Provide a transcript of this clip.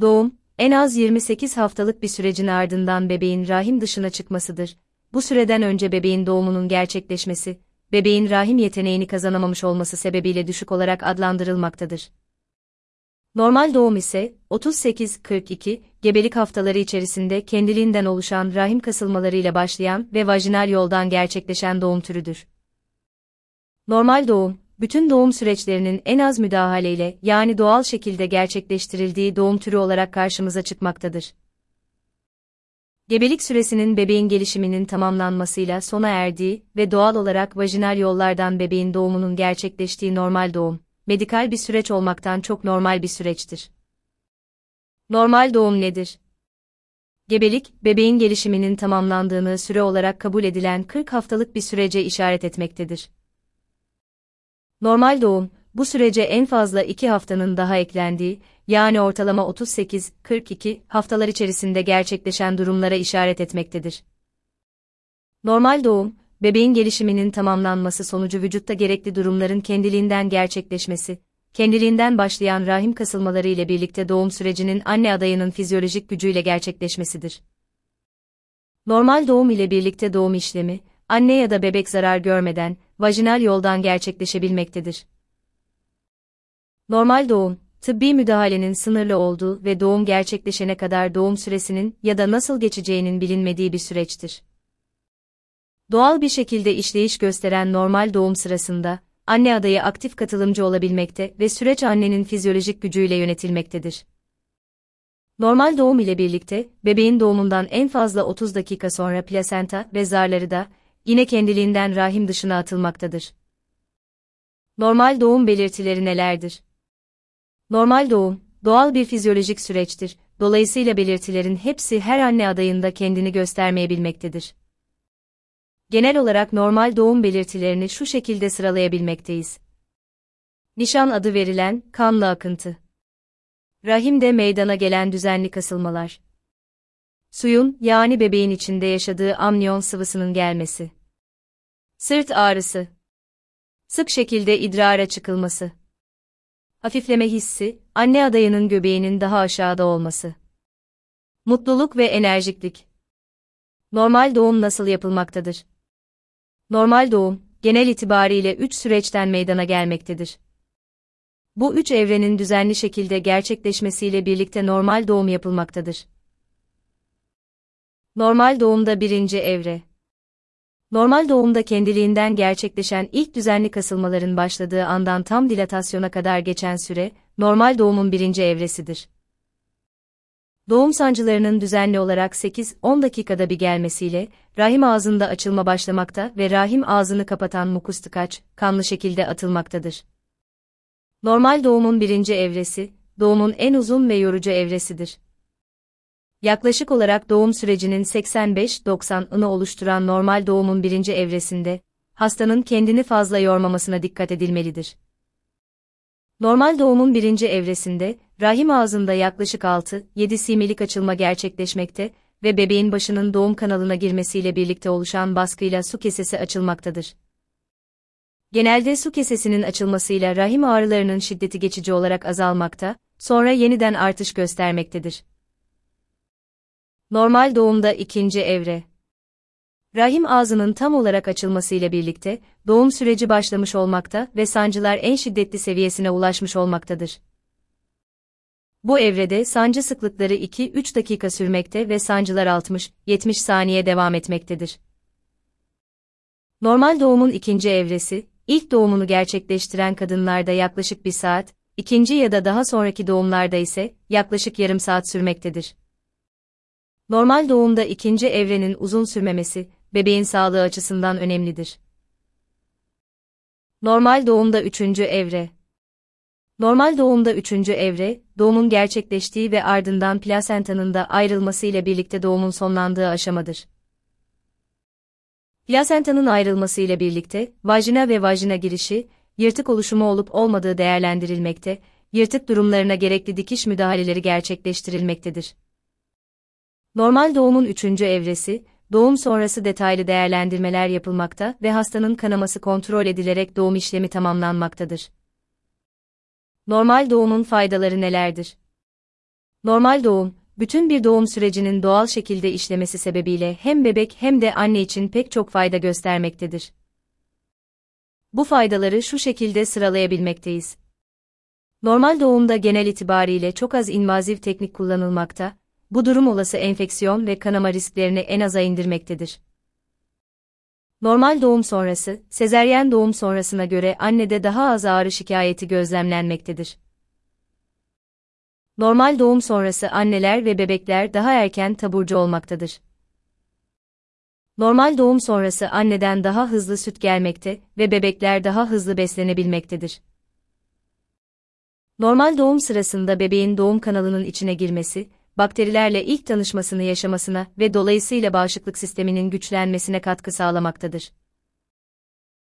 Doğum, en az 28 haftalık bir sürecin ardından bebeğin rahim dışına çıkmasıdır. Bu süreden önce bebeğin doğumunun gerçekleşmesi, bebeğin rahim yeteneğini kazanamamış olması sebebiyle düşük olarak adlandırılmaktadır. Normal doğum ise 38-42 gebelik haftaları içerisinde kendiliğinden oluşan rahim kasılmalarıyla başlayan ve vajinal yoldan gerçekleşen doğum türüdür. Normal doğum, bütün doğum süreçlerinin en az müdahaleyle yani doğal şekilde gerçekleştirildiği doğum türü olarak karşımıza çıkmaktadır. Gebelik süresinin bebeğin gelişiminin tamamlanmasıyla sona erdiği ve doğal olarak vajinal yollardan bebeğin doğumunun gerçekleştiği normal doğum, medikal bir süreç olmaktan çok normal bir süreçtir. Normal doğum nedir? Gebelik, bebeğin gelişiminin tamamlandığını süre olarak kabul edilen 40 haftalık bir sürece işaret etmektedir. Normal doğum, bu sürece en fazla 2 haftanın daha eklendiği, yani ortalama 38-42 haftalar içerisinde gerçekleşen durumlara işaret etmektedir. Normal doğum, bebeğin gelişiminin tamamlanması sonucu vücutta gerekli durumların kendiliğinden gerçekleşmesi, kendiliğinden başlayan rahim kasılmaları ile birlikte doğum sürecinin anne adayının fizyolojik gücüyle gerçekleşmesidir. Normal doğum ile birlikte doğum işlemi, anne ya da bebek zarar görmeden, vajinal yoldan gerçekleşebilmektedir. Normal doğum, tıbbi müdahalenin sınırlı olduğu ve doğum gerçekleşene kadar doğum süresinin ya da nasıl geçeceğinin bilinmediği bir süreçtir. Doğal bir şekilde işleyiş gösteren normal doğum sırasında, anne adayı aktif katılımcı olabilmekte ve süreç annenin fizyolojik gücüyle yönetilmektedir. Normal doğum ile birlikte, bebeğin doğumundan en fazla 30 dakika sonra plasenta ve zarları da, yine kendiliğinden rahim dışına atılmaktadır. Normal doğum belirtileri nelerdir? Normal doğum, doğal bir fizyolojik süreçtir, dolayısıyla belirtilerin hepsi her anne adayında kendini göstermeyebilmektedir. Genel olarak normal doğum belirtilerini şu şekilde sıralayabilmekteyiz. Nişan adı verilen kanlı akıntı. Rahimde meydana gelen düzenli kasılmalar. Suyun, yani bebeğin içinde yaşadığı amniyon sıvısının gelmesi. Sırt ağrısı. Sık şekilde idrara çıkılması. Hafifleme hissi, anne adayının göbeğinin daha aşağıda olması. Mutluluk ve enerjiklik. Normal doğum nasıl yapılmaktadır? Normal doğum, genel itibariyle üç süreçten meydana gelmektedir. Bu üç evrenin düzenli şekilde gerçekleşmesiyle birlikte normal doğum yapılmaktadır. Normal doğumda birinci evre. Normal doğumda kendiliğinden gerçekleşen ilk düzenli kasılmaların başladığı andan tam dilatasyona kadar geçen süre, normal doğumun birinci evresidir. Doğum sancılarının düzenli olarak 8-10 dakikada bir gelmesiyle, rahim ağzında açılma başlamakta ve rahim ağzını kapatan mukus tıkaç, kanlı şekilde atılmaktadır. Normal doğumun birinci evresi, doğumun en uzun ve yorucu evresidir. Yaklaşık olarak doğum sürecinin 85-90'ını oluşturan normal doğumun birinci evresinde, hastanın kendini fazla yormamasına dikkat edilmelidir. Normal doğumun birinci evresinde, rahim ağzında yaklaşık 6-7 similik açılma gerçekleşmekte ve bebeğin başının doğum kanalına girmesiyle birlikte oluşan baskıyla su kesesi açılmaktadır. Genelde su kesesinin açılmasıyla rahim ağrılarının şiddeti geçici olarak azalmakta, sonra yeniden artış göstermektedir. Normal doğumda ikinci evre. Rahim ağzının tam olarak açılmasıyla birlikte, doğum süreci başlamış olmakta ve sancılar en şiddetli seviyesine ulaşmış olmaktadır. Bu evrede sancı sıklıkları 2-3 dakika sürmekte ve sancılar 60-70 saniye devam etmektedir. Normal doğumun ikinci evresi, ilk doğumunu gerçekleştiren kadınlarda yaklaşık bir saat, ikinci ya da daha sonraki doğumlarda ise yaklaşık yarım saat sürmektedir. Normal doğumda ikinci evrenin uzun sürmemesi, bebeğin sağlığı açısından önemlidir. Normal doğumda üçüncü evre. Normal doğumda üçüncü evre, doğumun gerçekleştiği ve ardından plasentanın da ayrılması ile birlikte doğumun sonlandığı aşamadır. Plasentanın ayrılması ile birlikte, vajina ve vajina girişi, yırtık oluşumu olup olmadığı değerlendirilmekte, yırtık durumlarına gerekli dikiş müdahaleleri gerçekleştirilmektedir. Normal doğumun üçüncü evresi, doğum sonrası detaylı değerlendirmeler yapılmakta ve hastanın kanaması kontrol edilerek doğum işlemi tamamlanmaktadır. Normal doğumun faydaları nelerdir? Normal doğum, bütün bir doğum sürecinin doğal şekilde işlemesi sebebiyle hem bebek hem de anne için pek çok fayda göstermektedir. Bu faydaları şu şekilde sıralayabilmekteyiz. Normal doğumda genel itibariyle çok az invaziv teknik kullanılmakta, bu durum olası enfeksiyon ve kanama risklerini en aza indirmektedir. Normal doğum sonrası, sezeryen doğum sonrasına göre annede daha az ağrı şikayeti gözlemlenmektedir. Normal doğum sonrası anneler ve bebekler daha erken taburcu olmaktadır. Normal doğum sonrası anneden daha hızlı süt gelmekte ve bebekler daha hızlı beslenebilmektedir. Normal doğum sırasında bebeğin doğum kanalının içine girmesi, bakterilerle ilk tanışmasını yaşamasına ve dolayısıyla bağışıklık sisteminin güçlenmesine katkı sağlamaktadır.